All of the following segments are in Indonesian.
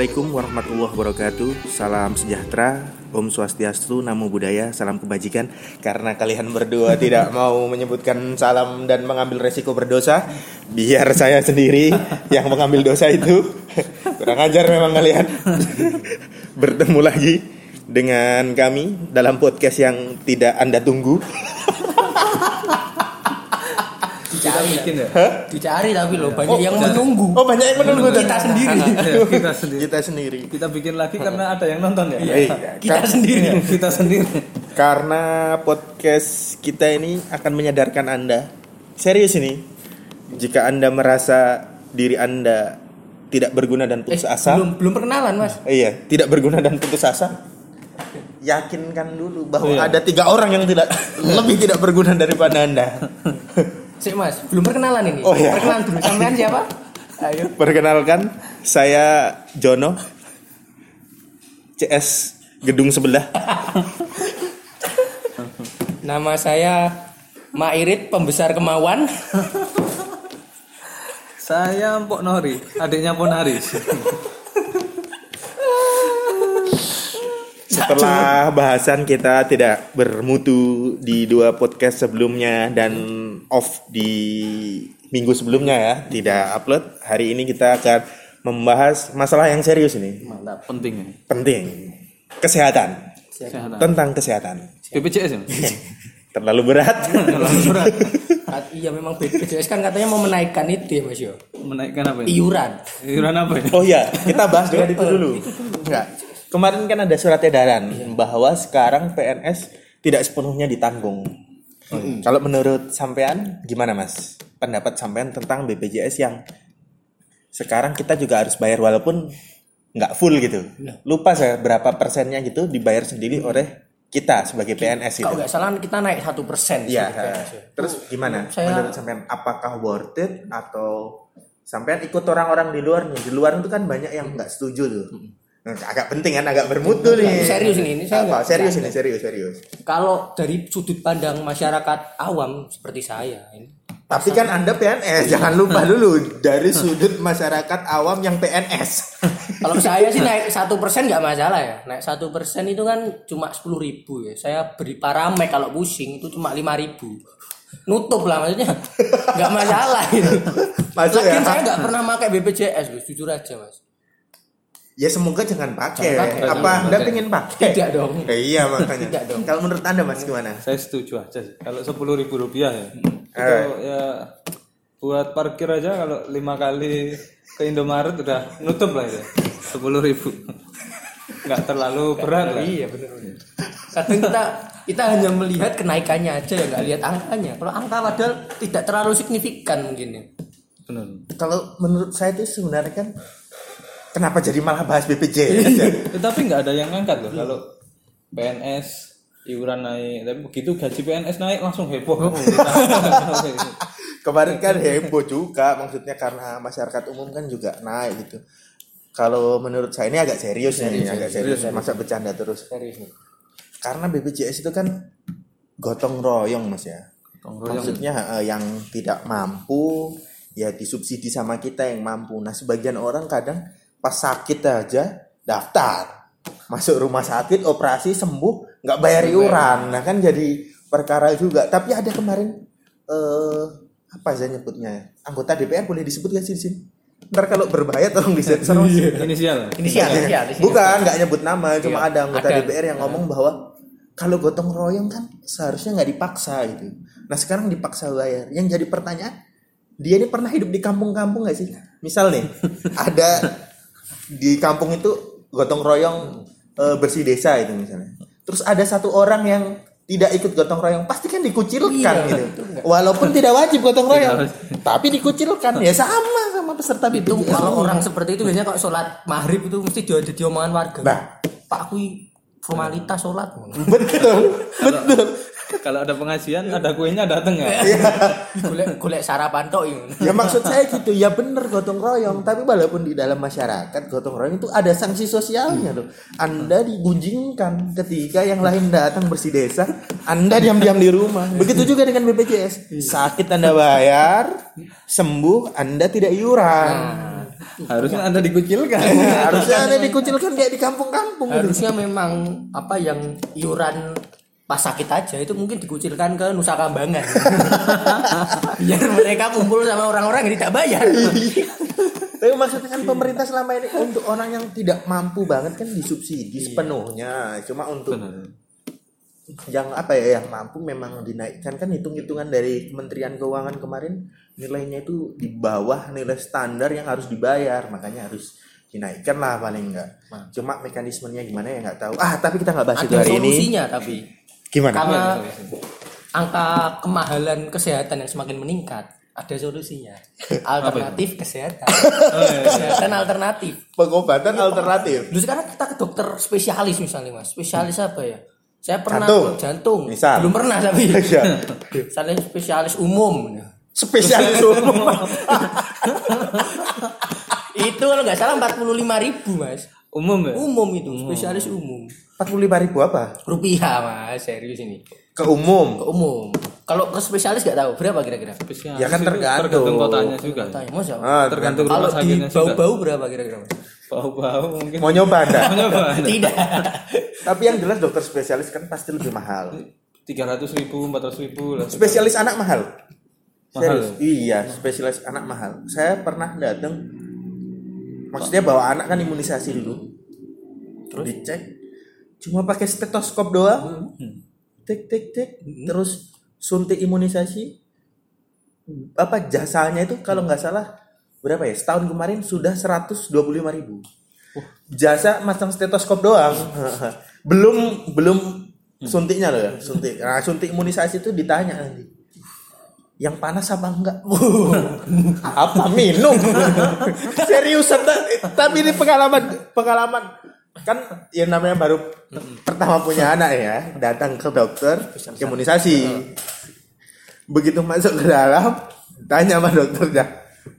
Assalamualaikum warahmatullahi wabarakatuh. Salam sejahtera. Om Swastiastu, Namo Buddhaya, Salam Kebajikan. Karena kalian berdua tidak mau menyebutkan salam dan mengambil resiko berdosa Biar saya sendiri yang mengambil dosa itu. Kurang ajar memang kalian. Bertemu lagi dengan kami dalam podcast yang tidak Anda tunggu Dicari bikin ya? Hah? Dicari tapi loh banyak yang menunggu. Oh banyak yang menunggu Kita sendiri. Iya, kita sendiri. Kita sendiri Kita bikin lagi karena ada yang nonton ya. Iya. Kita sendiri. Kita sendiri. Karena podcast kita ini akan menyadarkan Anda Serius ini Jika Anda merasa diri Anda tidak berguna dan Eh, putus asa belum belum perkenalan mas. Iya, tidak berguna dan putus asa Yakinkan dulu bahwa Iya. ada tiga orang yang tidak lebih tidak berguna daripada Anda Sik mas, belum perkenalan ini. Oh, iya. Perkenalan dulu. Sampean siapa? Ayo. Perkenalkan, saya Jono CS gedung sebelah Nama saya Mairit pembesar kemauan. Saya Mpok Nori, adiknya Ponaris. Setelah bahasan kita tidak bermutu di dua podcast sebelumnya dan off di minggu sebelumnya ya, tidak upload. Hari ini kita akan membahas masalah yang serius ini, Mantap, penting penting. Kesehatan. Kesehatan. Tentang kesehatan. BPJS ya? Terlalu berat. Ah, iya memang BPJS kan katanya mau menaikkan itu ya mas yo. Menaikkan apa ini? Iuran. Iuran apa ya? Oh ya, kita bahas dengan itu dulu. Enggak. Kemarin kan ada surat edaran bahwa sekarang PNS tidak sepenuhnya ditanggung. Kalau menurut sampean gimana Mas? Pendapat sampean tentang BPJS yang sekarang kita juga harus bayar walaupun nggak full gitu. Lupa saya berapa persennya gitu dibayar sendiri oleh kita sebagai PNS itu. Kalau nggak salah kita naik satu persen. Iya. Terus gimana? Saya- Menurut sampean apakah worth it atau sampean ikut orang-orang di luar nih? Di luar itu kan banyak yang nggak setuju tuh. Nah, agak penting kan, agak bermutu nih. Serius ini, ini saya Apa? serius ini, serius, serius. Kalau dari sudut pandang masyarakat awam seperti saya ini. Tapi kan Anda PNS, jangan lupa dulu dari sudut masyarakat awam yang PNS. Kalau saya sih naik satu persen nggak masalah ya. Naik satu persen itu kan cuma sepuluh ribu ya. Saya beri paramek kalau pusing itu cuma lima ribu. Nutup lah maksudnya. Nggak masalah itu. Masuk ya? Saya nggak pernah pakai BPJS jujur aja mas. Ya semoga jangan pakai. Jangan pakai, Apa jangan Anda pakai. pengen pakai? Tidak dong. Eh, iya makanya. Tidak dong. Kalau menurut Anda Mas gimana? Saya setuju aja sih. Kalau sepuluh ribu rupiah ya. Itu Eh. ya buat parkir aja kalau lima kali ke Indomaret udah nutup lah ya. Sepuluh ribu. Nggak terlalu berat lah. Iya benar. Kadang kita kita hanya melihat kenaikannya aja ya nggak lihat angkanya. Kalau angka padahal tidak terlalu signifikan mungkin ya. Benar. Kalau menurut saya itu sebenarnya kan kenapa jadi malah bahas BPJS ya? Tetapi nggak ada yang ngangkat loh kalau PNS iuran naik tapi begitu gaji PNS naik langsung heboh Kemarin kan heboh juga maksudnya karena masyarakat umum kan juga naik gitu. Kalau menurut saya ini agak serius nih, agak serius. Masa bercanda terus. Serius nih. Karena BPJS itu kan gotong royong Mas ya. Maksudnya eh, yang tidak mampu ya disubsidi sama kita yang mampu. Nah, sebagian orang kadang pas sakit aja daftar. Masuk rumah sakit, operasi sembuh, nggak bayar iuran. Nah, kan jadi perkara juga. Tapi ada kemarin eh apa saya nyebutnya? Anggota DPR boleh disebut gak sih di sini? Ntar kalau berbahaya tolong disensor. Mas. inisial Inisial, inisial, di. Bukan, nggak nyebut nama, cuma Iya, ada anggota ada. DPR yang ngomong bahwa kalau gotong royong kan seharusnya nggak dipaksa gitu. Nah sekarang dipaksa bayar. Yang jadi pertanyaan, dia ini pernah hidup di kampung-kampung nggak sih? Misal nih, ada di kampung itu gotong royong eh, bersih desa itu misalnya. Terus ada satu orang yang tidak ikut gotong royong, pasti kan dikucilkan Iya, gitu. Walaupun tidak wajib gotong royong, tapi dikucilkan ya sama sama peserta itu kalau orang seperti itu biasanya kalau sholat maghrib itu mesti dia jadi omongan warga Nah. pak kui formalitas sholat betul, betul. Kalau ada pengajian ada kuenya dateng ya golek golek sarapan tok ini Ya maksud saya gitu, ya bener gotong royong, tapi walaupun di dalam masyarakat gotong royong itu ada sanksi sosialnya loh. Anda digunjingkan ketika yang lain datang bersih desa, Anda diam-diam di rumah. Begitu juga dengan BPJS. Sakit Anda bayar, sembuh Anda tidak iuran. Harusnya Anda dikucilkan. Harusnya ada dikucilkan kayak di kampung-kampung gitu. harusnya memang apa yang iuran pas sakit aja itu mungkin dikucilkan ke Nusa Kambangan. Biar mereka kumpul sama orang-orang yang tidak bayar. Tapi maksudnya kan pemerintah selama ini untuk orang yang tidak mampu banget kan disubsidi sepenuhnya. Cuma untuk yang apa ya yang mampu memang dinaikkan. Kan hitung-hitungan dari Kementerian Keuangan kemarin nilainya itu di bawah nilai standar yang harus dibayar. Makanya harus dinaikkan lah paling enggak cuma mekanismenya gimana ya nggak tahu. Ah tapi kita nggak bahas itu ada hari ini. solusinya tapi gimana? Karena angka kemahalan kesehatan yang semakin meningkat ada solusinya. Alternatif kesehatan. Kesehatan alternatif. Pengobatan alternatif. Dulu sekarang kita ke dokter spesialis misalnya mas. Spesialis apa ya? Saya pernah Jantung. ke jantung. Misal. belum pernah tapi. Iya. saya spesialis umum. Spesialis umum. Itu kalau nggak salah 45.000 ribu mas. Umum ya? umum itu spesialis umum empat puluh lima ribu apa? Rupiah mas. Serius ini. Ke umum? Ke umum. Kalau ke spesialis nggak tahu berapa kira-kira? Spesialis Ya kan tergantung. tergantung kotanya juga. mas ya? ah, Tergantung kalau di bau-bau berapa kira-kira mas? Bau-bau mungkin. mau nyoba anda Mau nyoba. tidak. Tapi yang jelas dokter spesialis kan pasti lebih mahal. Tiga ratus ribu, empat ratus ribu lah. spesialis anak mahal? Mahal. Serius? iya spesialis anak mahal. Saya pernah datang maksudnya bawa anak kan imunisasi dulu. Terus? Dicek cuma pakai stetoskop doang. Tik tik tik. Terus suntik imunisasi. Apa jasanya itu kalau nggak salah berapa ya? Setahun kemarin sudah 125 ribu. Jasa masang stetoskop doang. Belum belum suntiknya loh ya suntik. Nah suntik imunisasi itu ditanya nanti. Yang panas apa enggak? Apa minum? Seriusan ta- tapi ini pengalaman pengalaman kan yang namanya baru pertama punya anak ya datang ke dokter imunisasi. Begitu masuk ke dalam tanya sama dokternya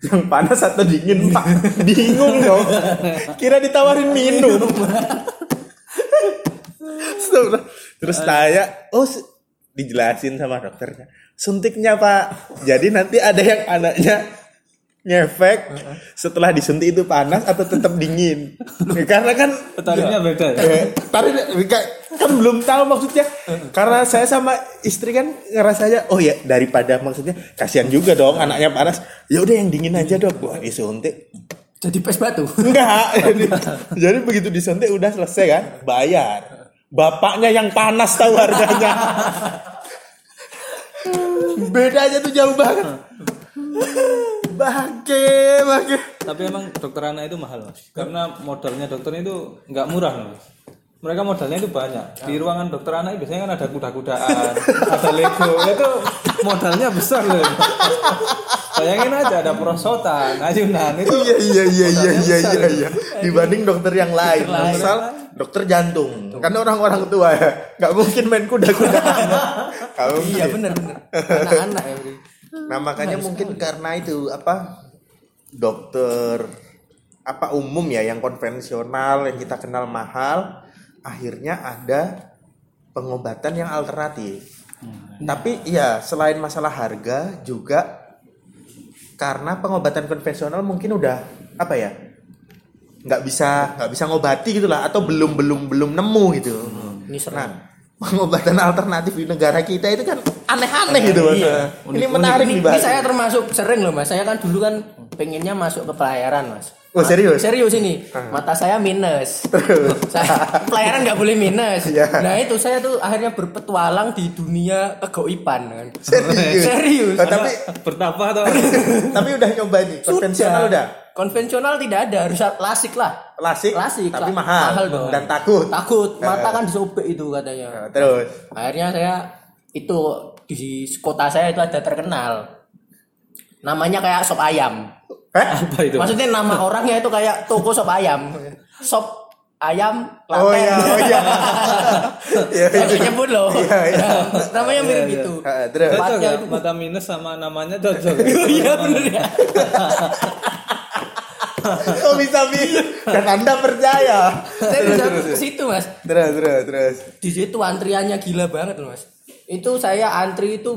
yang panas atau dingin pak? Bingung dong. Kira ditawarin minum. Terus tanya oh dijelasin sama dokternya suntiknya pak. Jadi nanti ada yang anaknya ngefek. Setelah disuntik itu panas atau tetap dingin? Karena kan Tarifnya beda ya? Eh, tapi kayak- kan belum tahu maksudnya. Karena saya sama istri kan ngerasanya oh ya daripada maksudnya kasihan juga dong anaknya panas. Ya udah yang dingin aja dok wah disuntik. Jadi pes batu? Enggak. Jadi, jadi begitu disuntik udah selesai kan bayar. Bapaknya yang panas tahu harganya. Bedanya tuh jauh banget bangke bangke Tapi emang dokter anak itu mahal mas. Karena modalnya dokter itu nggak murah mas. Mereka modalnya itu banyak. Di ruangan dokter anak biasanya kan ada kuda-kudaan, ada Lego. Itu modalnya besar loh. Bayangin aja ada perosotan, ayunan itu. iya iya iya iya iya iya iya dibanding dokter yang lain misal dokter jantung kan orang-orang tua ya nggak mungkin main kuda-kuda Nggak mungkin. iya bener bener anak-anak ya. Nah makanya mungkin karena itu apa dokter apa umum ya yang konvensional yang kita kenal mahal akhirnya ada pengobatan yang alternatif. Tapi ya selain masalah harga juga karena pengobatan konvensional mungkin udah apa ya nggak bisa nggak bisa ngobati gitu lah atau belum belum belum nemu gitu. Ini serem. Nah pengobatan alternatif di negara kita itu kan aneh-aneh gitu Mas. Iya. ini menarik ini, ini saya termasuk sering loh mas. Saya kan dulu kan pengennya masuk ke pelayaran mas. Oh, serius? serius ini. Mata saya minus. Saya pelayaran nggak boleh minus. Iya. nah itu saya tuh akhirnya berpetualang di dunia kegoipan kan. Serius, serius. Oh, tapi Bertapa atau tapi udah nyoba nih konvensional udah? Konvensional tidak ada harus lasik lah. Klasik, Klasik, tapi lah. mahal, Mahal dong. dan takut? Takut. Mata kan disobek itu katanya. Terus? Akhirnya saya itu di kota saya itu ada terkenal. Namanya kayak sop ayam. Hah? apa itu? maksudnya nama orangnya itu kayak toko sop ayam. Sop ayam oh Klaten. iya oh iya. Saya itu. nyebut loh. Iya, iya. namanya mirip Iya, iya. itu. Tempatnya ya, itu- mata minus sama namanya cocok. iya bener ya. Kok bisa bisa dan anda percaya. Saya bisa ke situ mas. Terus terus terus. Di situ antriannya gila banget loh mas itu saya antri itu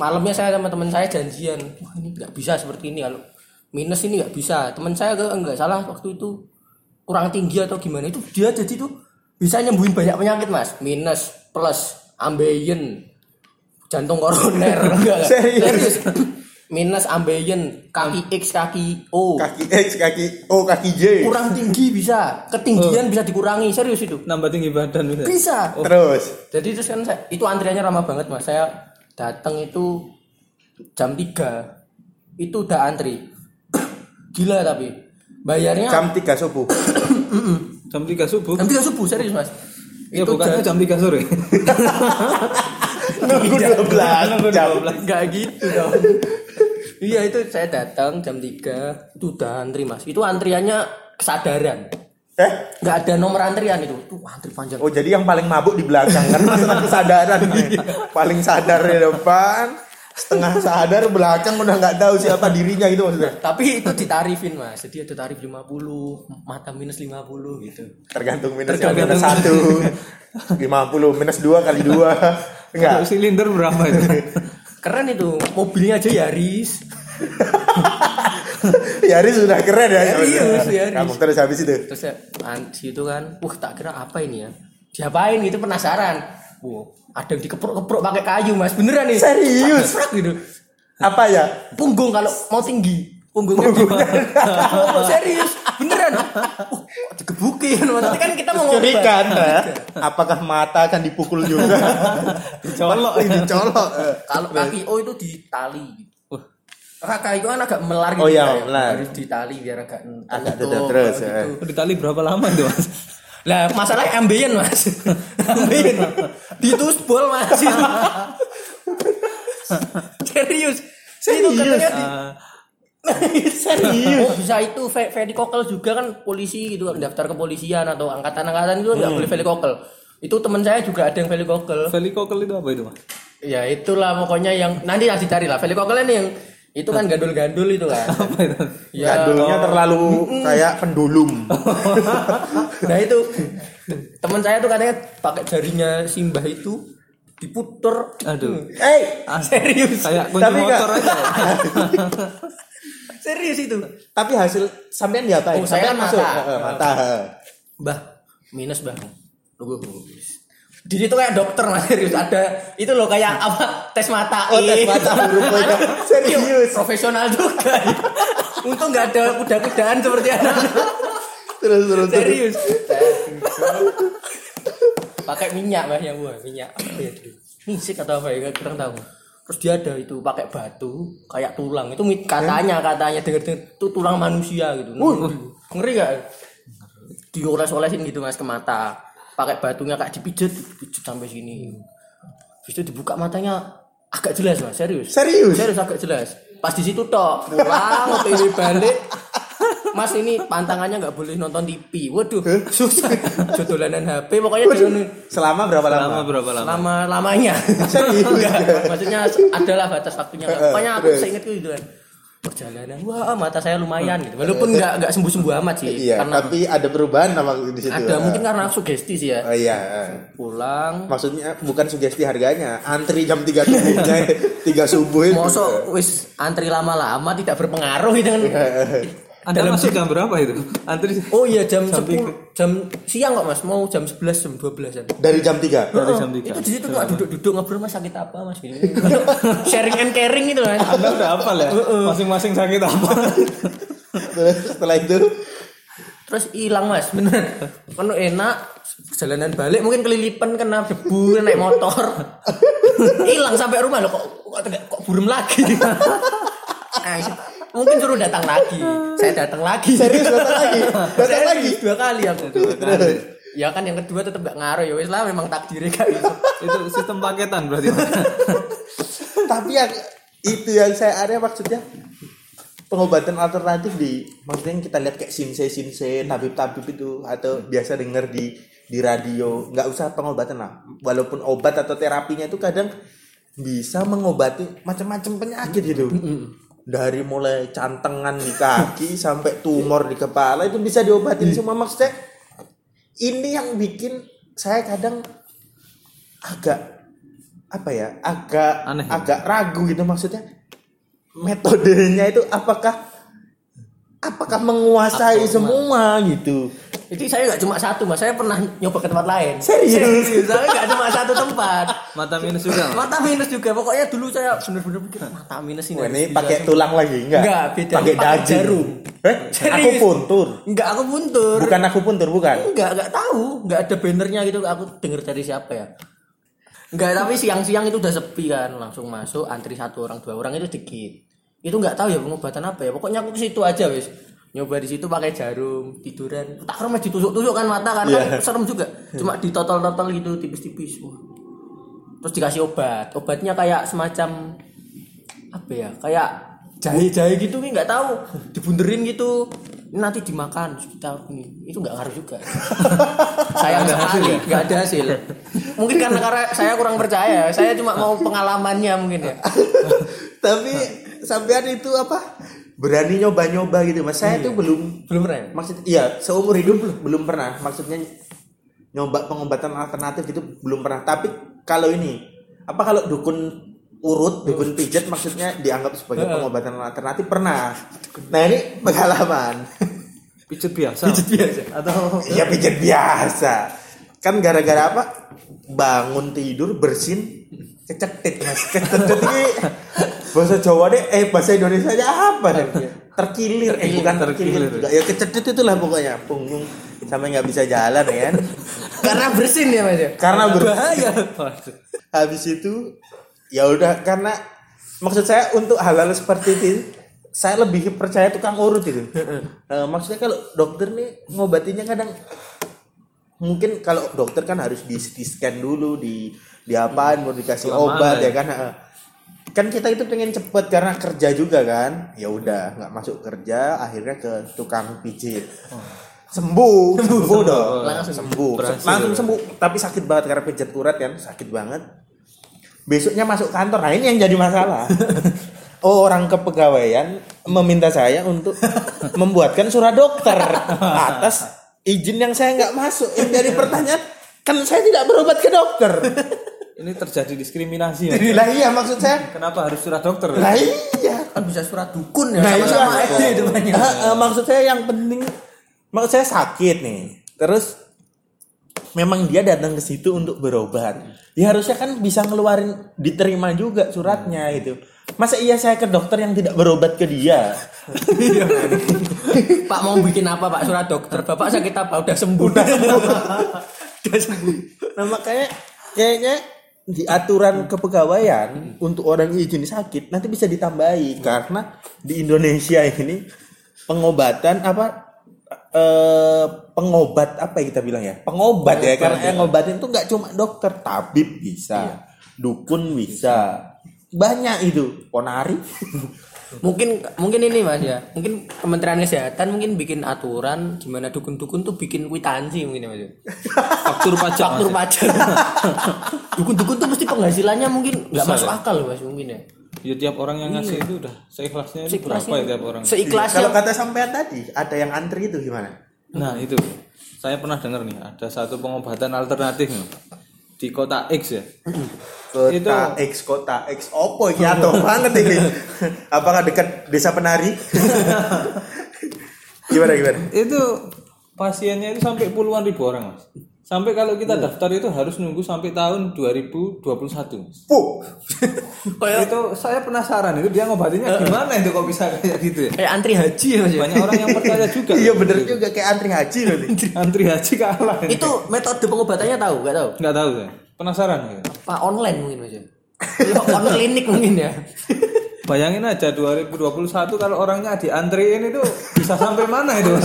malamnya saya sama teman saya janjian wah ini nggak bisa seperti ini kalau minus ini nggak bisa teman saya ke nggak salah waktu itu kurang tinggi atau gimana itu dia jadi tuh bisa nyembuhin banyak penyakit mas minus plus ambeien jantung koroner enggak. Serius? Minus ambeien kaki X kaki O. Kaki X kaki O kaki J. Kurang tinggi bisa. Ketinggian bisa dikurangi serius itu. Nambah tinggi badan bisa. bisa. Terus? Jadi terus kan saya, itu antriannya ramah banget mas. Saya datang itu jam 3 itu udah antri. Gila tapi. Bayarnya jam 3 subuh. Jam 3 subuh. jam 3 subuh serius mas. Iya, Itu bukannya jam- jam 3 sore. nunggu 12 jam. Enggak gitu dong. iya itu saya datang jam 3 itu udah antri mas. Itu antriannya kesadaran. eh Enggak ada nomor antrian itu. Tuh antri panjang. oh jadi yang paling mabuk di belakang karena masalah kesadaran paling sadar di depan setengah sadar belakang udah nggak tahu siapa dirinya gitu maksudnya Tapi itu ditarifin mas. Jadi ada tarif 50, mata minus 50 gitu. tergantung minus Tergantung. minus satu lima puluh minus dua kali dua enggak Kalau silinder berapa itu? Keren itu. Mobilnya aja Yaris. Yaris sudah keren ya Serius, Yaris. kamu terus habis itu Terus ya situ kan, wah tak kira apa ini ya? Diapain gitu penasaran. Wow, ada yang dikeprok-keprok pakai kayu mas, beneran nih. Serius? Gitu. apa ya punggung kalau mau tinggi punggungnya oh, serius. Beneran. Uh, digebukin? Maksudnya kan kita mau ya. apakah mata akan dipukul juga? Dicolok. Ini dicolok. Eh. kalau kaki O itu ditali. Kakak itu kan agak melar Oh gitu iya, ya. melar. harus ditali biar agak Agak tetap terus, gitu. eh. Di tali berapa lama itu, Mas? lah masalahnya ambien mas. Ambien ditusbol mas. Serius. Itu katanya di- serius? Oh, bisa itu ve- velikokel juga kan polisi gitu daftar kepolisian atau angkatan-angkatan itu nggak boleh velikokel itu teman saya juga ada yang velikokel Velikokel itu apa itu, Mas? ya itulah pokoknya yang nanti nanti cari lah velikokel ini yang itu kan gandul-gandul itu kan. Apa itu? ya. Gandulnya terlalu kayak pendulum. Nah itu. Teman saya tuh katanya pakai jarinya simbah itu diputer. Aduh. eh serius. Kayak kunci Tapi motor aja. Serius itu tapi hasil sampean diapain Oh, saya Sampean kan masuk mata. Mata Bah, minus bah. Tunggu. Di situ kayak dokter mas serius ada itu loh kayak apa tes mata. Oh, tes Ih. mata itu. Serius? Iya, profesional juga. Untung nggak ada kuda-kudaan seperti anak. terus terus. Serius. pakai minyak mas yang buah minyak apa ya dulu? Misik atau apa ya kurang tahu. Terus dia ada itu pakai batu kayak tulang itu katanya katanya denger denger itu tulang manusia gitu. Ngeri gak? Dioles-olesin gitu mas ke mata. Pakai batunya kayak dipijet, dipijet sampai sini. Habis itu dibuka matanya agak jelas mas serius. serius Serius agak jelas. Pas di situ tok pulang balik. Mas ini pantangannya nggak boleh nonton TV. Waduh, susah. Jodolanan HP pokoknya jangan selama berapa lama Lama berapa lama? lama lamanya. Enggak, maksudnya adalah batas waktunya. Pokoknya aku seingatku itu kan. Perjalanan, wah mata saya lumayan gitu. Walaupun nggak nggak sembuh sembuh amat sih. iya karena tapi ada perubahan apa di situ ada mungkin karena sugesti sih ya. oh iya. Pulang, maksudnya bukan sugesti harganya antri jam 3 subuhnya 3 subuh itu mosok wis antri lama-lama tidak berpengaruh itu Anda masuk jam berapa itu? Antri Oh iya jam Jam 10 jam siang kok Mas, mau jam 11 jam 12-an. dari jam 3 dari jam 3. Itu di situ kok duduk-duduk ngobrol Mas sakit apa Mas gitu. Sharing and caring itu kan. Anda udah hafal ya? Masing-masing sakit apa? Terus setelah itu Terus hilang Mas, bener. Kan enak perjalanan balik mungkin kelilipan kena debu naik motor. Hilang sampai rumah loh kok kok, kok burem lagi. Mungkin suruh datang lagi. Saya datang lagi. serius datang lagi datang Saya lagi dua kali aku. Ya kan yang kedua tetap gak ngaruh ya wis lah memang takdirnya kayak gitu. itu sistem paketan berarti. tapi yang itu yang saya ada maksudnya pengobatan alternatif di maksudnya yang kita lihat kayak sinse sinse tabib tabib itu atau biasa denger di di radio nggak usah pengobatan lah walaupun obat atau terapinya itu kadang bisa mengobati macam-macam penyakit gitu dari mulai cantengan di kaki sampai tumor di kepala itu bisa diobatin semua maksudnya ini yang bikin saya kadang agak apa ya agak Aneh ya? agak ragu gitu maksudnya. Metodenya itu apakah apakah menguasai semua gitu Jadi saya nggak cuma satu mas, saya pernah nyoba ke tempat lain. Serius? saya nggak cuma satu tempat. Mata minus juga. Mas. Mata minus juga, pokoknya dulu saya bener-bener pikir mata minus ini. Wah, ini pakai tulang lagi enggak Enggak, beda. pakai daging jarum. eh Serius. aku puntur Enggak, aku buntur. bukan aku puntur bukan Enggak, enggak tahu. Enggak ada bannernya gitu. Aku denger dari siapa ya. Enggak, tapi siang-siang itu udah sepi kan. Langsung masuk, antri satu orang, dua orang itu dikit. Itu enggak tahu ya pengobatan apa ya. Pokoknya aku ke situ aja wis. Nyoba di situ pakai jarum, tiduran. Tak rumah ditusuk-tusuk kan mata kan. Iya. kan serem juga. Cuma ditotol-totol gitu tipis-tipis. Wah. Terus dikasih obat. Obatnya kayak semacam apa ya? Kayak jahe-jahe gitu nih nggak tahu. Dibunderin gitu. Ini nanti dimakan kita ini. Itu nggak ngaruh juga. Sayang sekali nggak ada hasil. Mungkin karena karena saya kurang percaya. Saya cuma mau pengalamannya mungkin ya. tapi sampean itu apa berani nyoba-nyoba gitu. Mas saya tuh belum Belum pernah. ya? maksud iya seumur hidup belum belum pernah. Maksudnya nyoba pengobatan alternatif itu belum pernah. Tapi kalau ini apa kalau dukun urut dukun pijat maksudnya dianggap sebagai pengobatan alternatif? Pernah. Nah ini pengalaman. Pijet biasa. Pijet biasa. Atau iya pijat biasa. Kan gara-gara apa? Bangun tidur bersin kecetit mas. Kecetit ini bahasa Jawa deh eh bahasa Indonesia nya apa deh terkilir eh bukan terkilir. juga ya kecetit itulah pokoknya. Punggung sampai nggak bisa jalan ya kan? Karena bersin ya mas ya. karena ber- Bahaya. Habis itu ya udah karena maksud saya untuk hal-hal seperti itu saya lebih percaya tukang urut itu. Eh, maksudnya kalau dokter nih ngobatinya kadang mungkin kalau dokter kan harus di CT scan dulu di di apaan mau dikasih Lama obat ya. ya. kan? Kan kita itu pengen cepet karena kerja juga kan? Ya udah nggak masuk kerja akhirnya ke tukang pijit sembuh. Sembuh. Dong. Langsung sembuh. Berhasil. langsung sembuh. Tapi sakit banget karena pijat urat kan? Sakit banget. Besoknya masuk kantor. Nah ini yang jadi masalah. Oh orang kepegawaian meminta saya untuk membuatkan surat dokter atas izin yang saya nggak masuk yang jadi pertanyaan kan saya tidak berobat ke dokter Ini terjadi diskriminasi. Jadi lah iya maksud saya Kenapa harus surat dokter? lah iya Kan bisa surat dukun ya. Nah, Sama-sama iya. aja depannya. Ah, ah, maksud saya yang penting maksud saya sakit nih. Terus memang dia datang ke situ untuk berobat. Ya harusnya kan bisa ngeluarin diterima juga suratnya itu. Masa iya saya ke dokter yang tidak berobat ke dia? Pak mau bikin apa Pak surat dokter? Bapak sakit apa? Udah sembuh. Udah sembuh. Nah makanya kayaknya di aturan kepegawaian untuk orang izin sakit nanti bisa ditambahi karena di Indonesia ini pengobatan apa eh pengobat apa ya kita bilang ya pengobat ya karena yang ngobatin itu nggak cuma dokter tabib bisa dukun bisa banyak itu ponari mungkin mungkin ini Mas ya. Mungkin Kementerian Kesehatan mungkin bikin aturan gimana dukun-dukun tuh bikin kwitansi mungkin ya Mas. ya. Faktur pajak. Faktur Mas. pajak. Dukun-dukun tuh mesti penghasilannya mungkin nggak masuk akal loh Mas mungkin ya. Ya tiap orang yang ngasih itu udah seikhlasnya itu Seikhlasnya. berapa ya tiap orang? Seikhlasnya. kalau kata sampean tadi ada yang antri itu gimana Nah itu saya pernah dengar nih ada satu pengobatan alternatif nih di kota X ya. Kota Itu- X kota X opo iki atuh banget ini apakah dekat desa penari gimana gimana Itu pasiennya itu sampai puluhan ribu orang mas. Sampai kalau kita daftar itu harus nunggu sampai tahun 2021 mas. Puh. Itu saya penasaran itu dia ngobatinnya gimana itu kok bisa kayak gitu ya? kayak antri haji ya Mas. ya. Banyak orang yang percaya juga. iya bener juga kayak antri haji berarti Antri haji kalah. Itu metode pengobatannya tahu nggak tahu? nggak tahu saya. Penasaran ya. Pak online mungkin Mas. ya. Ya, on klinik mungkin ya. Bayangin aja 2021 kalau orangnya diantriin itu bisa sampai mana itu?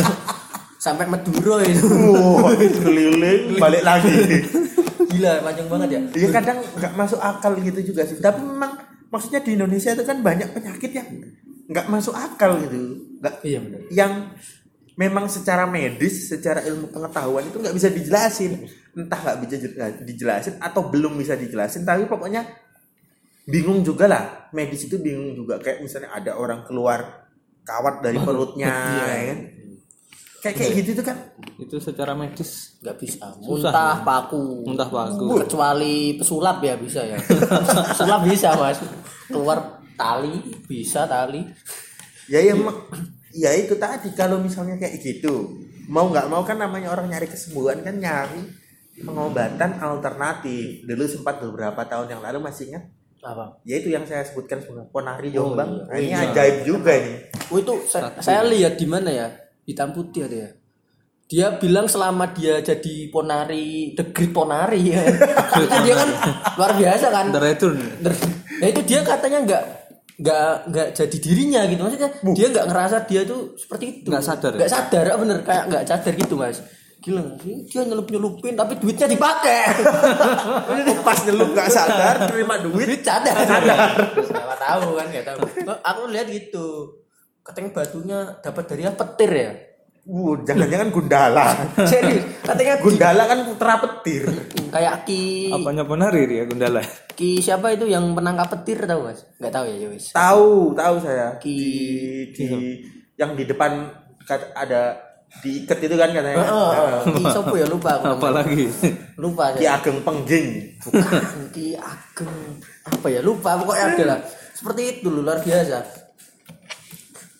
Sampai Madura itu. Wah, keliling balik lagi. Gila, panjang banget ya. Iya kadang nggak masuk akal gitu juga sih. Tapi memang maksudnya di Indonesia itu kan banyak penyakit yang nggak masuk akal gitu. Nggak Iya benar. yang memang secara medis, secara ilmu pengetahuan itu nggak bisa dijelasin. Entah nggak bisa jela- dijelasin atau belum bisa dijelasin. Tapi pokoknya bingung juga lah. Medis itu bingung juga. Kayak misalnya ada orang keluar kawat dari perutnya, ya kan? Kayak kayak gitu tuh kan. itu secara medis Nggak bisa. Susah, Muntah paku. muntah paku. Kecuali pesulap ya bisa ya. pesulap bisa mas. Keluar tali bisa tali. Ya ya mak- ya itu tadi kalau misalnya kayak gitu mau nggak mau kan namanya orang nyari kesembuhan kan nyari pengobatan alternatif dulu sempat beberapa tahun yang lalu masih ingat apa ya itu yang saya sebutkan sebagai ponari Oh, jombang iya. Nah, ini Iya. ajaib juga nih Oh itu saya, saya lihat di mana ya hitam putih ada ya. Dia bilang selama dia jadi ponari, the great ponari ya. itu dia kan luar biasa kan. The return. Nah itu dia katanya nggak nggak nggak jadi dirinya gitu maksudnya dia nggak ngerasa dia tuh seperti itu Nggak sadar ya? nggak sadar ah, bener kayak nggak sadar gitu mas gila dia nyelup nyelupin tapi duitnya dipakai. Pas nyelup nggak sadar terima duit. Duit sadar. Sadar. Siapa tahu kan nggak tahu. Aku lihat gitu katanya batunya dapat dari apa? Petir ya? Wuh, jangan-jangan gundala. Serius katanya gundala kan putra petir. Kayak ki Apanya penari dia Gundala? ki siapa itu yang penangkap petir tahu mas nggak tahu ya ya wis. Tahu tahu saya. Ki- di, di yang di depan ada diikat itu kan katanya. Heeh, ki siapa ya? Lupa aku. Apalagi? Lupa Ki saya Ageng Pengging. Ki Ageng apa ya? Lupa pokoknya ada lah. Seperti itu loh, luar biasa.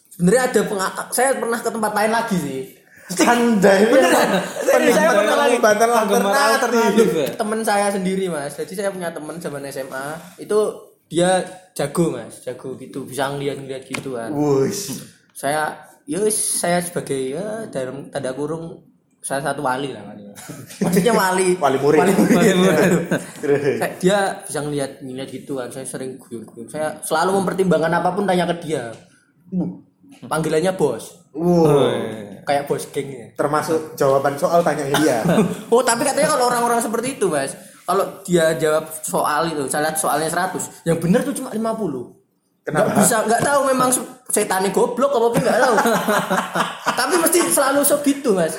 Sebenarnya ada penga- saya pernah ke tempat lain lagi sih. Anda ini Beneran. Serius, saya pernah lagi. Penggemar alternatif alternatif ya? temen saya sendiri mas. Jadi saya punya temen zaman SMA itu dia jago mas. Jago gitu. Bisa ngeliat-ngeliat gitu kan Wush. saya ya saya sebagai ya dalam tanda kurung salah satu wali lah kan maksudnya wali. Wali murid. wali murid. Wali murid. Saya- dia bisa ngeliat ngeliat gitu kan saya sering guyon-guyon saya selalu mempertimbangkan apa pun tanya ke dia. Panggilannya bos. Wuh. kayak bos geng ya. Termasuk jawaban soal tanya dia. Oh tapi katanya kalau orang-orang seperti itu mas kalau dia jawab soal itu saya lihat soalnya 100 yang benar tuh cuma 50 Kenapa? Nggak bisa nggak tahu memang setannya goblok apa apa nggak tahu. Tapi mesti selalu segitu mas.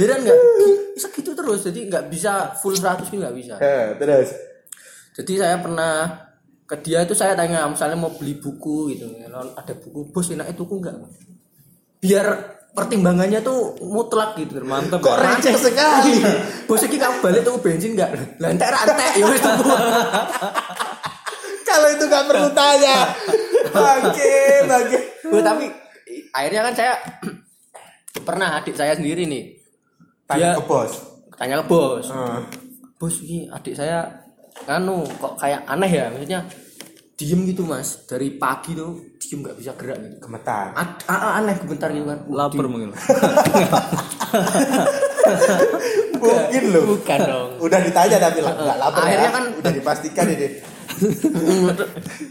Heran nggak? Gi- segitu terus. Jadi nggak bisa full 100 itu nggak bisa. Eh, terus? Jadi saya pernah ke dia itu saya tanya misalnya mau beli buku gitu. Ada buku bos enak itu enggak biar pertimbangannya tuh mutlak gitu Mantep. Kok ya. receh sekali? Bos iki kamu balik tuh bensin enggak lantai rantai ya wis tuku kalau itu nggak perlu tanya. Bangke bangke. Oh, tapi akhirnya kan saya pernah adik saya sendiri nih. Tanya Dia- ke bos. Tanya ke bos. Eh, bos ini adik saya anu kok kayak aneh ya? Maksudnya diem gitu mas. Dari pagi tuh diem nggak bisa gerak gitu. Gemetar. A- a- aneh bentar gitu kan. Lapar mungkin. mungkin loh. Bukan dong. Udah ditanya tapi nggak lapar Akhirnya ya. kan- udah dipastikan ini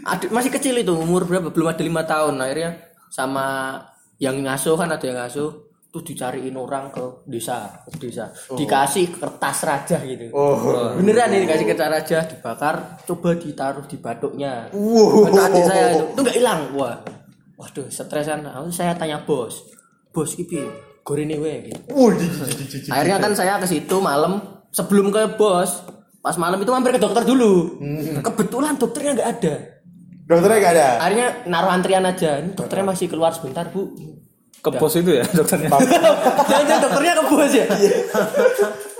adik masih kecil itu umur berapa? Belum ada lima tahun akhirnya. Sama yang ngasuh kan ada yang ngasuh. Tuh dicariin orang ke desa ke desa. Dikasih kertas raja gitu. Oh. Beneran nih dikasih kertas raja dibakar coba ditaruh di batuknya. Wow. Kata adik saya itu. Itu nggak hilang. Wah. Waduh stresan. Lalu saya tanya bos bos ipi gorene we? Gitu. Akhirnya kan saya ke situ malam sebelum ke bos pas malam itu mampir ke dokter dulu. Kebetulan dokternya nggak ada. Dokternya nggak ada? Akhirnya naruh antrian aja. Ini dokternya masih keluar sebentar bu. Ke pos itu ya dokternya. jangan dokternya ke bos ya.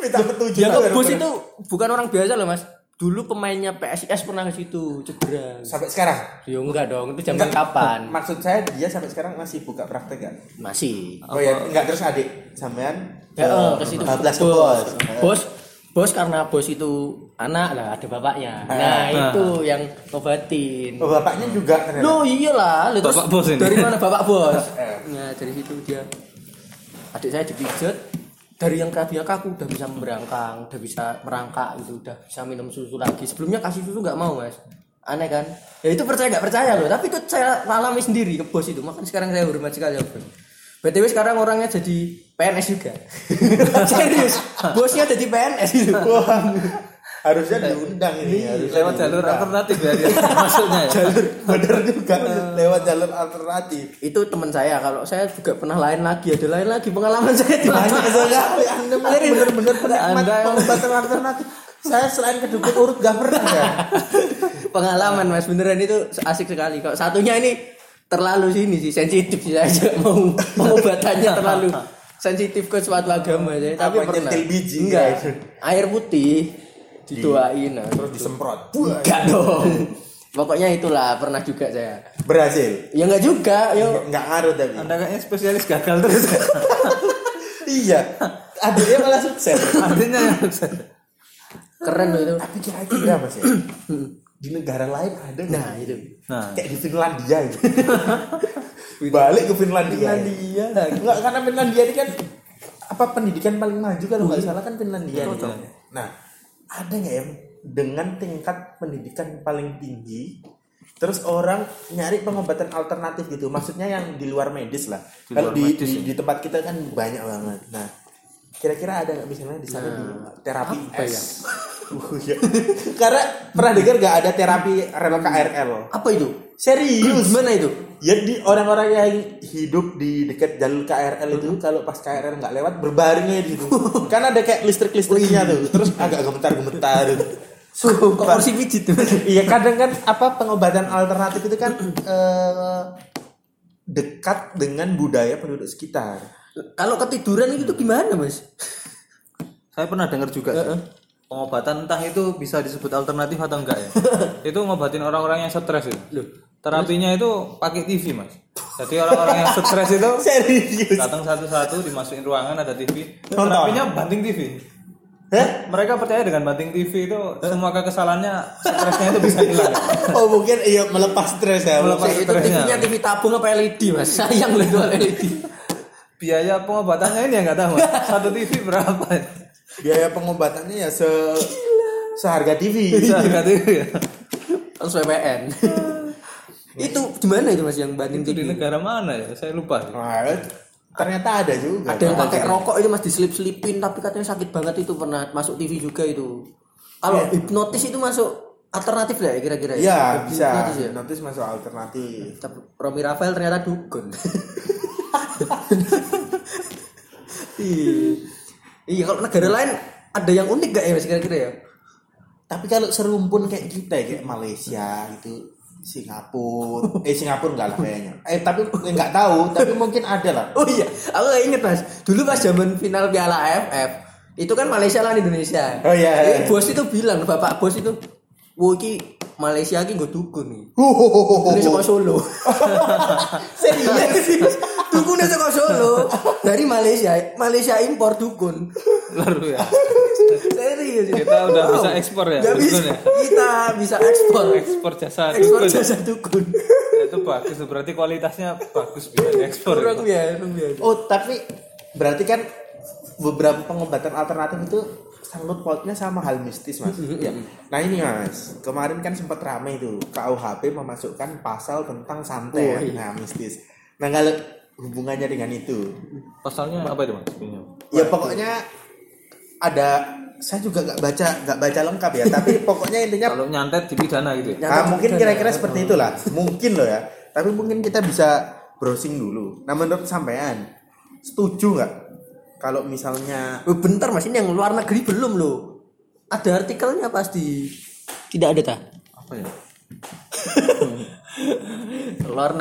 Minta petunjuk yang juga ke bos itu bukan orang biasa loh mas. Dulu pemainnya PSIS pernah ke situ cedera. Sampai sekarang? Ya enggak dong itu zaman kapan? Maksud saya dia sampai sekarang masih buka praktek kan masih. Oh ya enggak terus adik sampean? Ya oh, ke situ. 14 ke bos. Bos bos karena bos itu anak lah ada bapaknya nah Ah. itu yang ngobatin oh, bapaknya juga ternyata Lo iyalah, lo terus Bapak bos ini. dari mana bapak bos? Eh. Nah dari situ dia adik saya dipijat dari yang tadinya kaku udah bisa memberangkang, udah bisa merangkak gitu, udah bisa minum susu lagi. Sebelumnya kasih susu nggak mau mas, aneh kan? Ya itu percaya nggak percaya loh, tapi itu saya alami sendiri ke bos itu. Makanya sekarang saya hormat sekali sama bos. BTW sekarang orangnya jadi PNS juga. Serius, bosnya jadi PNS itu. Harusnya diundang ini harusnya Lewat jalur diundang. alternatif ya dia masuknya ya. bener juga lewat jalur alternatif itu teman saya kalau saya juga pernah lain lagi ada lain lagi pengalaman saya di banyak sekali anda mah bener-bener penikmat pengobatan alternatif saya selain kedukun urut gak pernah ya pengalaman mas beneran itu asik sekali kalau satunya ini terlalu sini sih sensitif sih saya mau pengobatannya terlalu sensitif ke suatu agama saya tapi Apa, pernah biji, enggak guys? air putih didoain nah. terus disemprot enggak dong Pokoknya itulah pernah juga saya. Berhasil. Ya enggak juga, yo. Nggak ngaruh tapi. anda kayaknya spesialis gagal terus iya. Adiknya malah sukses. artinya yang sukses Keren loh itu. Tapi kira-kira mas ya. Di negara lain ada? Nah, itu. nah Kayak di Finlandia gitu. Balik ke Finlandia. Finlandia. Enggak karena Finlandia ini kan apa pendidikan paling maju kalau nggak salah kan Finlandia nih. Nah, ada nggak yang dengan tingkat pendidikan paling tinggi terus orang nyari pengobatan alternatif gitu maksudnya yang di luar medis lah Di kalau di, medis di, ya. di tempat kita kan banyak banget nah kira-kira ada nggak misalnya di sana di terapi Apa ya? S Uh, iya. karena pernah dengar nggak ada terapi rel KRL Apa itu? serius Gimana itu? Ya di orang-orang yang hidup di dekat jalur KRL itu kalau pas KRL nggak lewat berbaringnya di situ. kan ada kayak listrik-listriknya tuh. Terus agak gemetar-gemetar. Kok kursi pijit tuh? Iya kadang kan apa pengobatan alternatif itu kan eh, dekat dengan budaya penduduk sekitar. Kalau ketiduran itu gimana, Mas? saya pernah dengar juga sih. pengobatan entah itu bisa disebut alternatif atau enggak ya itu ngobatin orang-orang yang stres itu terapinya itu pakai TV mas jadi orang-orang yang stres itu Serius. datang satu-satu dimasukin ruangan ada TV Nonton. terapinya banting TV Hah? mereka percaya dengan banting TV itu semua kekesalannya stresnya itu bisa hilang Oh mungkin iya melepas stres ya. Melepas- itu stresnya. TV-nya TV tabung apa LED, Mas? Sayang loh itu LED. biaya pengobatannya ini ya nggak tahu mas satu TV berapa Biaya pengobatannya ya se seharga TV. harga TV ya VPN. itu gimana itu Mas yang banding itu di negara mana ya saya lupa. Nah, ternyata ada juga. Ada yang pakai rokok itu Mas diselip-selipin tapi katanya sakit banget itu pernah masuk TV juga itu. Kalau hipnotis itu masuk alternatif lah ya kira-kira Iya bisa. Hipnotis ya. Notis masuk alternatif. Tapi Romi Rafael ternyata dukun. iya. Iya, kalau negara lain ada yang unik gak ya Mas kira-kira ya? Tapi kalau serumpun kayak kita ya, kayak Malaysia itu Singapura, eh Singapura enggak lah kayaknya. Eh tapi enggak tahu, tapi mungkin ada lah. Oh iya, aku gak inget mas. Dulu pas zaman final Piala AFF, itu kan Malaysia lawan Indonesia. Oh, iya, iya. Eh, Bos itu bilang, bapak bos itu, iki Malaysia iki gue dukun nih. Ini saka Solo. Serius? Dukunnya saka Solo. Dari Malaysia, Malaysia impor dukun. luar biasa Serius. Kita udah bisa ekspor ya, bisa. ya? Kita bisa ekspor. ekspor jasa Ekspor dukun. jasa dukun. itu bagus berarti kualitasnya bagus bisa diekspor ya. Biasa. Oh tapi berarti kan beberapa pengobatan alternatif itu sangkut pautnya sama hal mistis mas. Ya. Nah ini mas, kemarin kan sempat ramai itu KUHP memasukkan pasal tentang santet, Oh, iya. nah mistis. Nah kalau hubungannya dengan itu, pasalnya apa itu mas ya pokoknya ada saya juga nggak baca nggak baca lengkap ya, tapi pokoknya intinya kalau nyantet dipidana gitu ya Nah, mungkin kira-kira seperti itulah. Mungkin loh ya. Tapi mungkin kita bisa browsing dulu. Nah, menurut sampean setuju nggak kalau misalnya Oh, bentar mas, ini yang luar negeri belum loh. Ada artikelnya pasti. Tidak ada tak? apa ya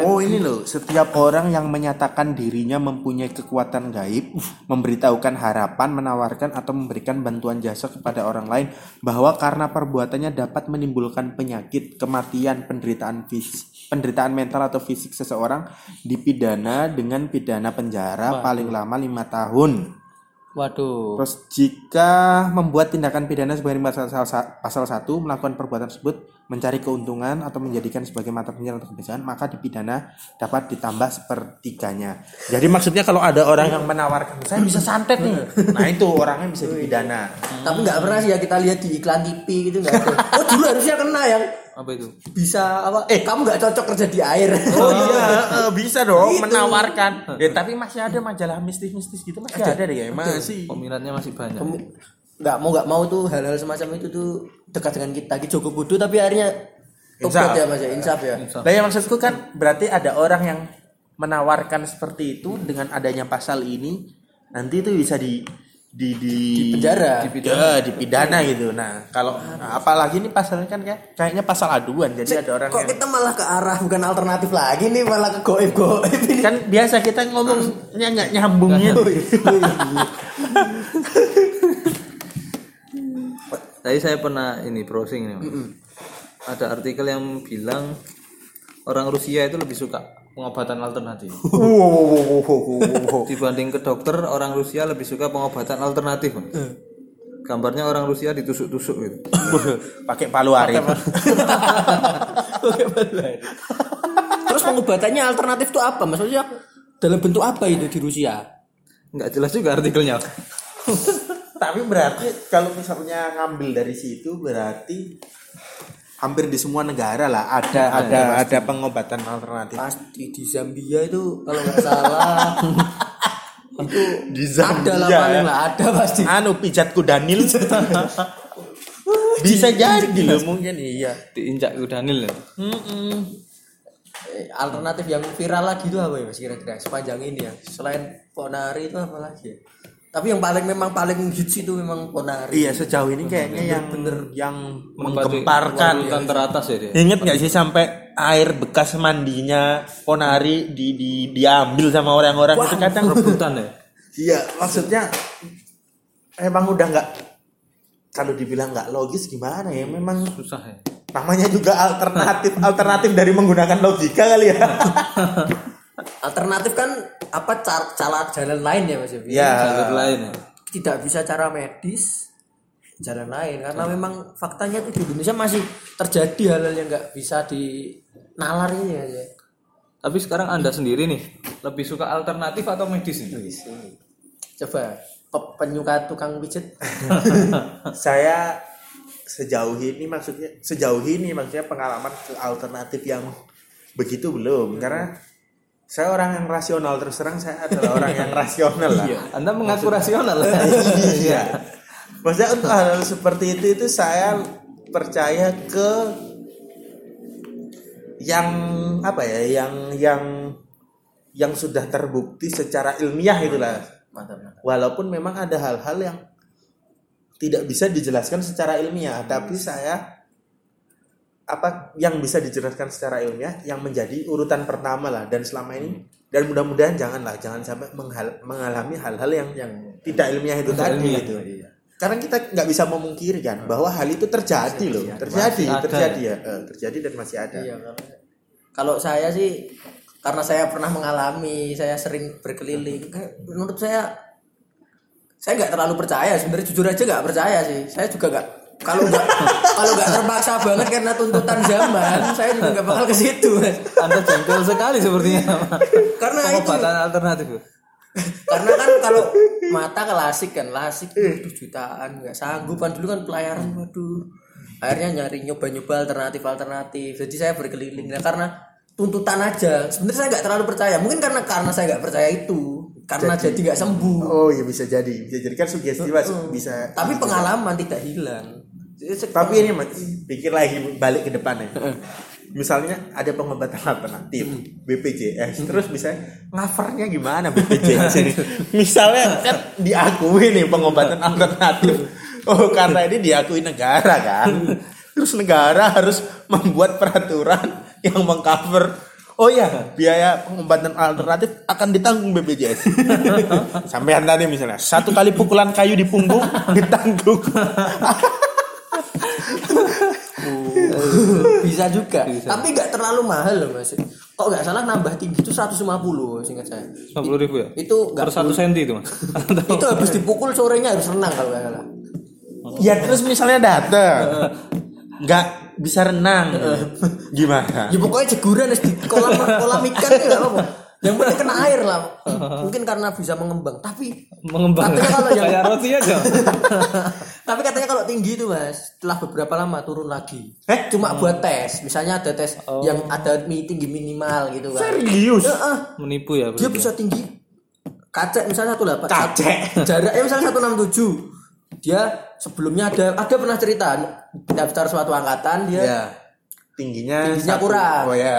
Oh ini loh, setiap orang yang menyatakan dirinya mempunyai kekuatan gaib, memberitahukan harapan, menawarkan atau memberikan bantuan jasa kepada orang lain bahwa karena perbuatannya dapat menimbulkan penyakit, kematian, penderitaan fisik, penderitaan mental atau fisik seseorang dipidana dengan pidana penjara paling lama lima tahun. Waduh. Terus jika membuat tindakan pidana sebagai pasal, pasal 1 melakukan perbuatan tersebut mencari keuntungan atau menjadikan sebagai mata penjara atau kebiasaan maka dipidana dapat ditambah sepertiganya. Jadi maksudnya kalau ada orang yang menawarkan saya bisa santet nih. Nah itu orangnya bisa dipidana. Tapi nggak pernah sih ya kita lihat di iklan TV gitu nggak ada. Oh dulu harusnya kena yang apa itu bisa apa? Eh kamu nggak cocok kerja di air. Oh iya, eh, bisa dong menawarkan. Ya tapi masih ada majalah mistis-mistis gitu masih ada deh ya, masih. peminatnya masih banyak nggak mau nggak mau tuh hal-hal semacam itu tuh dekat dengan kita. Kita Joko Bodo tapi akhirnya Insaf. tobat ya mas ya, insaf ya. Nah yang maksudku kan berarti ada orang yang menawarkan seperti itu dengan adanya pasal ini nanti itu bisa di di di, penjara. dipidana, dipidana gitu. Nah kalau nah, apalagi ini pasalnya kan kayak kayaknya pasal aduan jadi ada orang Kok yang kita malah ke arah bukan alternatif lagi nih malah ke goib goib ini. kan biasa kita ngomongnya nggak nyambungnya. tadi saya pernah ini browsing nih Mas. ada artikel yang bilang orang Rusia itu lebih suka pengobatan alternatif. Dibanding ke dokter orang Rusia lebih suka pengobatan alternatif Mas. gambarnya orang Rusia ditusuk-tusuk gitu. Pakai palu arif Terus pengobatannya alternatif itu apa? Maksudnya dalam bentuk apa itu di Rusia? nggak jelas juga artikelnya tapi berarti kalau misalnya ngambil dari situ berarti hampir di semua negara lah ada ada ada pengobatan alternatif. Pasti di Zambia itu kalau nggak salah. Itu di ada lah paling lah ada pasti. anu pijat kudanil bisa jadi loh mungkin iya. Diinjak ke Daniel ya. Eh, Alternatif yang viral lagi itu apa ya mas kira-kira? Sepanjang ini ya? Selain Ponari itu apa lagi ya? Tapi yang paling memang paling hits itu memang Ponari. iya sejauh ini kayaknya yang bener yang menggemparkan. urutan teratas ya dia. Ingat nggak sih sampai air bekas mandinya Ponari di, di diambil sama orang-orang? Itu kadang rebutan ya? Iya, maksudnya emang udah nggak kalau dibilang nggak logis gimana ya? Memang susah ya? namanya juga alternatif alternatif dari menggunakan logika kali ya. Alternatif kan apa cara, cara jalan lain ya mas? Yofi? ya, jalur lain ya Tidak bisa cara medis jalan lain karena memang faktanya tuh di Indonesia masih terjadi hal-hal yang nggak bisa dinalar ini ya. tapi sekarang anda sendiri nih lebih suka alternatif atau medis nih Coba pe- penyuka tukang pijet saya sejauh ini maksudnya sejauh ini maksudnya pengalaman ke alternatif yang begitu belum karena saya orang yang rasional terus terang saya adalah orang yang rasional lah. anda mengaku rasional iya. Maksudnya untuk hal, hal seperti itu itu saya percaya ke yang apa ya, yang yang yang sudah terbukti secara ilmiah itulah. mantap mantap Walaupun memang ada hal-hal yang tidak bisa dijelaskan secara ilmiah, tapi saya apa yang bisa dijelaskan secara ilmiah yang menjadi urutan pertama lah dan selama ini dan mudah-mudahan janganlah jangan sampai menghal- mengalami hal-hal yang yang tidak ilmiah itu tadi gitu. Karena kita nggak bisa memungkiri kan bahwa hal itu terjadi loh, terjadi, Masih ada terjadi ya, Eh, terjadi dan masih ada. Iya, kalau saya sih karena saya pernah mengalami, saya sering berkeliling. Menurut saya saya nggak terlalu percaya. Sebenarnya jujur aja nggak percaya sih. Saya juga nggak kalau nggak kalau nggak terpaksa banget karena tuntutan zaman, saya juga nggak bakal ke situ. Mas. anda jengkel sekali sepertinya. Karena itu. Alternatif karena kan kalau mata klasik kan klasik waduh jutaan nggak sanggup kan dulu kan pelayaran waduh. Akhirnya nyari nyoba-nyoba alternatif alternatif jadi saya berkeliling nah, karena tuntutan aja. Sebenarnya saya nggak terlalu percaya. Mungkin karena karena saya nggak percaya itu. Karena jadi nggak sembuh. Oh iya bisa jadi, bisa jadi kan sugesti Mas, bisa. tapi pengalaman tidak hilang Tapi ini Mas, pikir lagi balik ke depan ya. Misalnya ada pengobatan alternatif BPJS, terus bisa ngafarnya gimana BPJS ini? Misalnya kan diakui nih pengobatan alternatif. Oh karena ini diakui negara kan. Terus negara harus membuat peraturan yang mengcover Oh iya, biaya pengobatan alternatif akan ditanggung BPJS. Sampai tadi misalnya satu kali pukulan kayu di punggung ditanggung. bisa juga. Tapi nggak terlalu mahal loh mas. Kok nggak salah nambah tinggi itu 150 singkat saya. 50 ribu ya? Itu nggak per satu senti itu mas. Itu habis dipukul sorenya harus renang kalau nggak salah. Ya terus misalnya dateng. Nggak bisa renang, gimana? ya pokoknya jeguran harus di kolam kolam ikan ya apa yang penting kena air lah. Mungkin karena bisa mengembang. Tapi mengembang. Katanya kalau yang- kayak roti aja. Tapi katanya kalau tinggi itu mas setelah beberapa lama turun lagi. Eh? cuma buat tes. Misalnya ada tes yang ada tinggi minimal gitu kan. Serius? Ya, ah, menipu ya dia bisa tinggi. Kacek misalnya satu delapan Kacek. jaraknya misalnya satu enam tujuh. Dia sebelumnya ada ada pernah cerita daftar suatu angkatan dia Ya. Tingginya, Tingginya satu- kurang. Oh ya,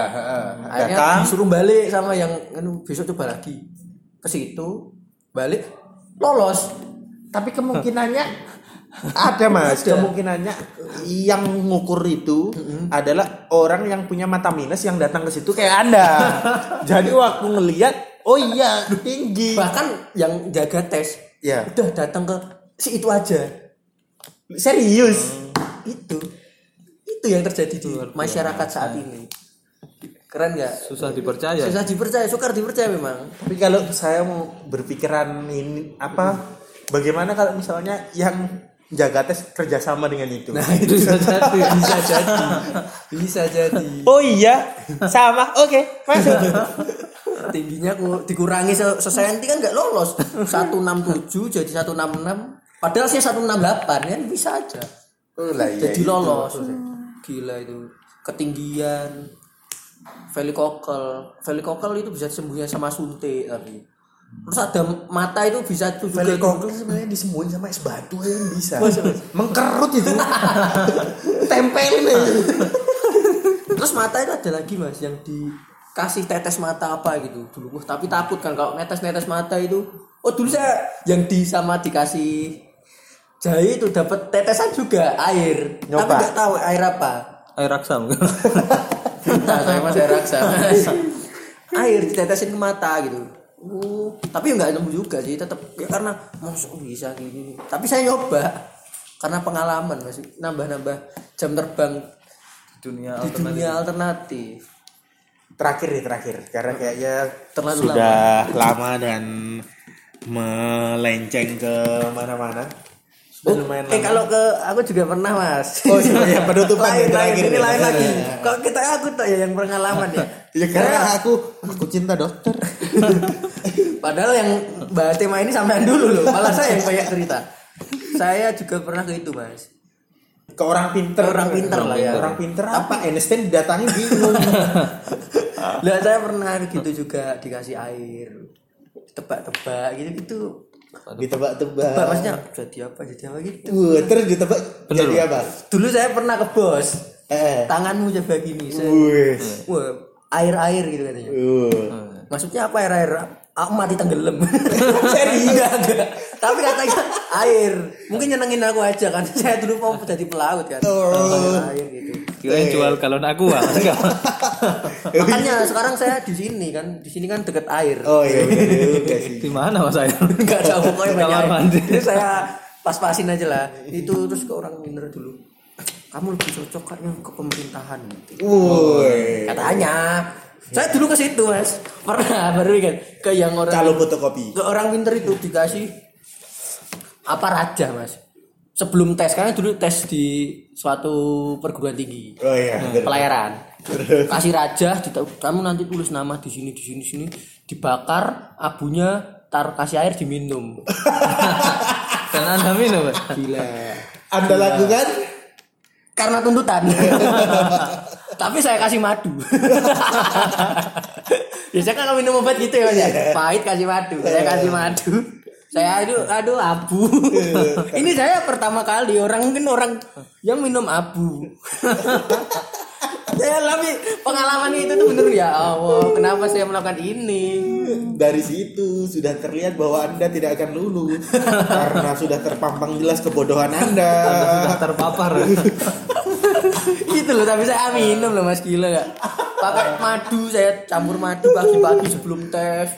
akhirnya datang. disuruh balik sama yang anu, besok coba lagi ke situ balik lolos Tapi kemungkinannya ada mas. Ada. Kemungkinannya yang ngukur itu adalah orang yang punya mata minus yang datang ke situ kayak anda. Jadi waktu ngelihat, oh iya tinggi. bahkan yang jaga tes Ya. udah datang ke si itu aja Serius. itu itu itu yang terjadi di masyarakat saat ini. Keren nggak? Susah dipercaya susah dipercaya sukar dipercaya memang. Tapi kalau saya mau berpikiran ini apa bagaimana kalau misalnya yang jaga tes kerjasama dengan itu? nah itu bisa jadi bisa jadi. Bisa jadi. Oh iya, sama. Oke, masuk. tingginya ku dikurangi se sesenti kan nggak lolos. 167 jadi 166 padahal sih 168 kan bisa aja. Oh lah iya. jadi lolos gila itu. Ketinggian velikokel velikokel itu bisa sembuhnya sama suntik tapi. Terus ada mata itu bisa tuh juga Helikopter sebenarnya disembuhin sama es batu aja kan bisa. Mengkerut itu. Tempelin aja. terus mata itu ada lagi mas yang dikasih tetes mata apa gitu dulu. Tapi takut kan kalau netes netes mata itu. Oh dulu saya yang di sama dikasih jahe itu dapat tetesan juga air. Tapi Nyoba. nggak tahu air apa. Air raksam. Nah, saya mas air raksa air ditetesin ke mata gitu. Uh, tapi nggak nemu juga sih tetap ya karena masuk bisa gini tapi saya nyoba karena pengalaman masih nambah nambah jam terbang dunia di dunia alternatif. Terakhir nih terakhir. Karena kayaknya Terlalu sudah lama. dan melenceng ke mana-mana. Lumayan eh kalau ke aku juga pernah mas Oh iya, penutupan lain, yang lain, ini ya. lain lagi kalau kita aku tuh ya yang pengalaman ya Ya karena aku aku cinta dokter. Padahal yang bahas tema ini sampean dulu loh, malah saya yang banyak cerita. Saya juga pernah ke itu mas. Ke orang pinter. Orang pinter lah ya. Orang pinter apa? Einstein didatangi bingung. Lah saya pernah gitu juga dikasih air, tebak-tebak gitu gitu. Ditebak-tebak. Tebak maksudnya jadi apa jadi apa gitu. Wah, terus ditebak jadi apa? Dulu saya pernah ke bos, Eh. tanganmu coba gini. Saya, Wih. wah air-air gitu katanya. Uh. Maksudnya apa air-air? Aku mati tenggelam. Serius? Enggak, enggak. Tapi katanya air. Mungkin nyenengin aku aja kan. Saya dulu mau jadi pelaut kan. Oh. Air gitu. kirain jual galon aku ah enggak Makanya sekarang saya di sini kan. Di sini kan deket air. Oh iya di mana mas air Enggak tahu pokoknya banyak. mandi Jadi saya pas-pasin aja lah. Itu terus ke orang bener dulu. Kamu lebih cocok kayaknya ke pemerintahan gitu. Woi. Katanya. Saya dulu ke situ mas. Pernah baru kan ke yang orang Calo fotokopi. ke orang pinter itu dikasih apa raja mas sebelum tes karena dulu tes di suatu perguruan tinggi Oh iya. bener. pelayaran kasih raja kamu nanti tulis nama di sini di sini di sini dibakar abunya taruh kasih air diminum dan anda minum Mas? gila Anda lakukan? karena tuntutan tapi saya kasih madu. Biasanya kan kalau minum obat gitu ya mas ya? Pahit kasih madu. Saya kasih madu. Saya aduh aduh abu. Ini saya pertama kali orang mungkin orang yang minum abu. Saya alami pengalaman itu tuh bener ya Allah kenapa saya melakukan ini? Dari situ sudah terlihat bahwa Anda tidak akan lulus karena sudah terpampang jelas kebodohan Anda. sudah terpapar gitu loh tapi saya minum loh mas gila gak pakai madu saya campur madu pagi-pagi sebelum tes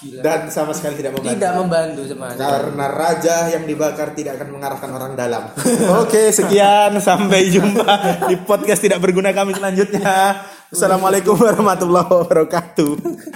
gila Dan sama sekali tidak membantu. tidak membantu semuanya Karena raja yang dibakar tidak akan mengarahkan orang dalam. Oke, sekian sampai jumpa di podcast tidak berguna kami selanjutnya. Assalamualaikum warahmatullahi wabarakatuh.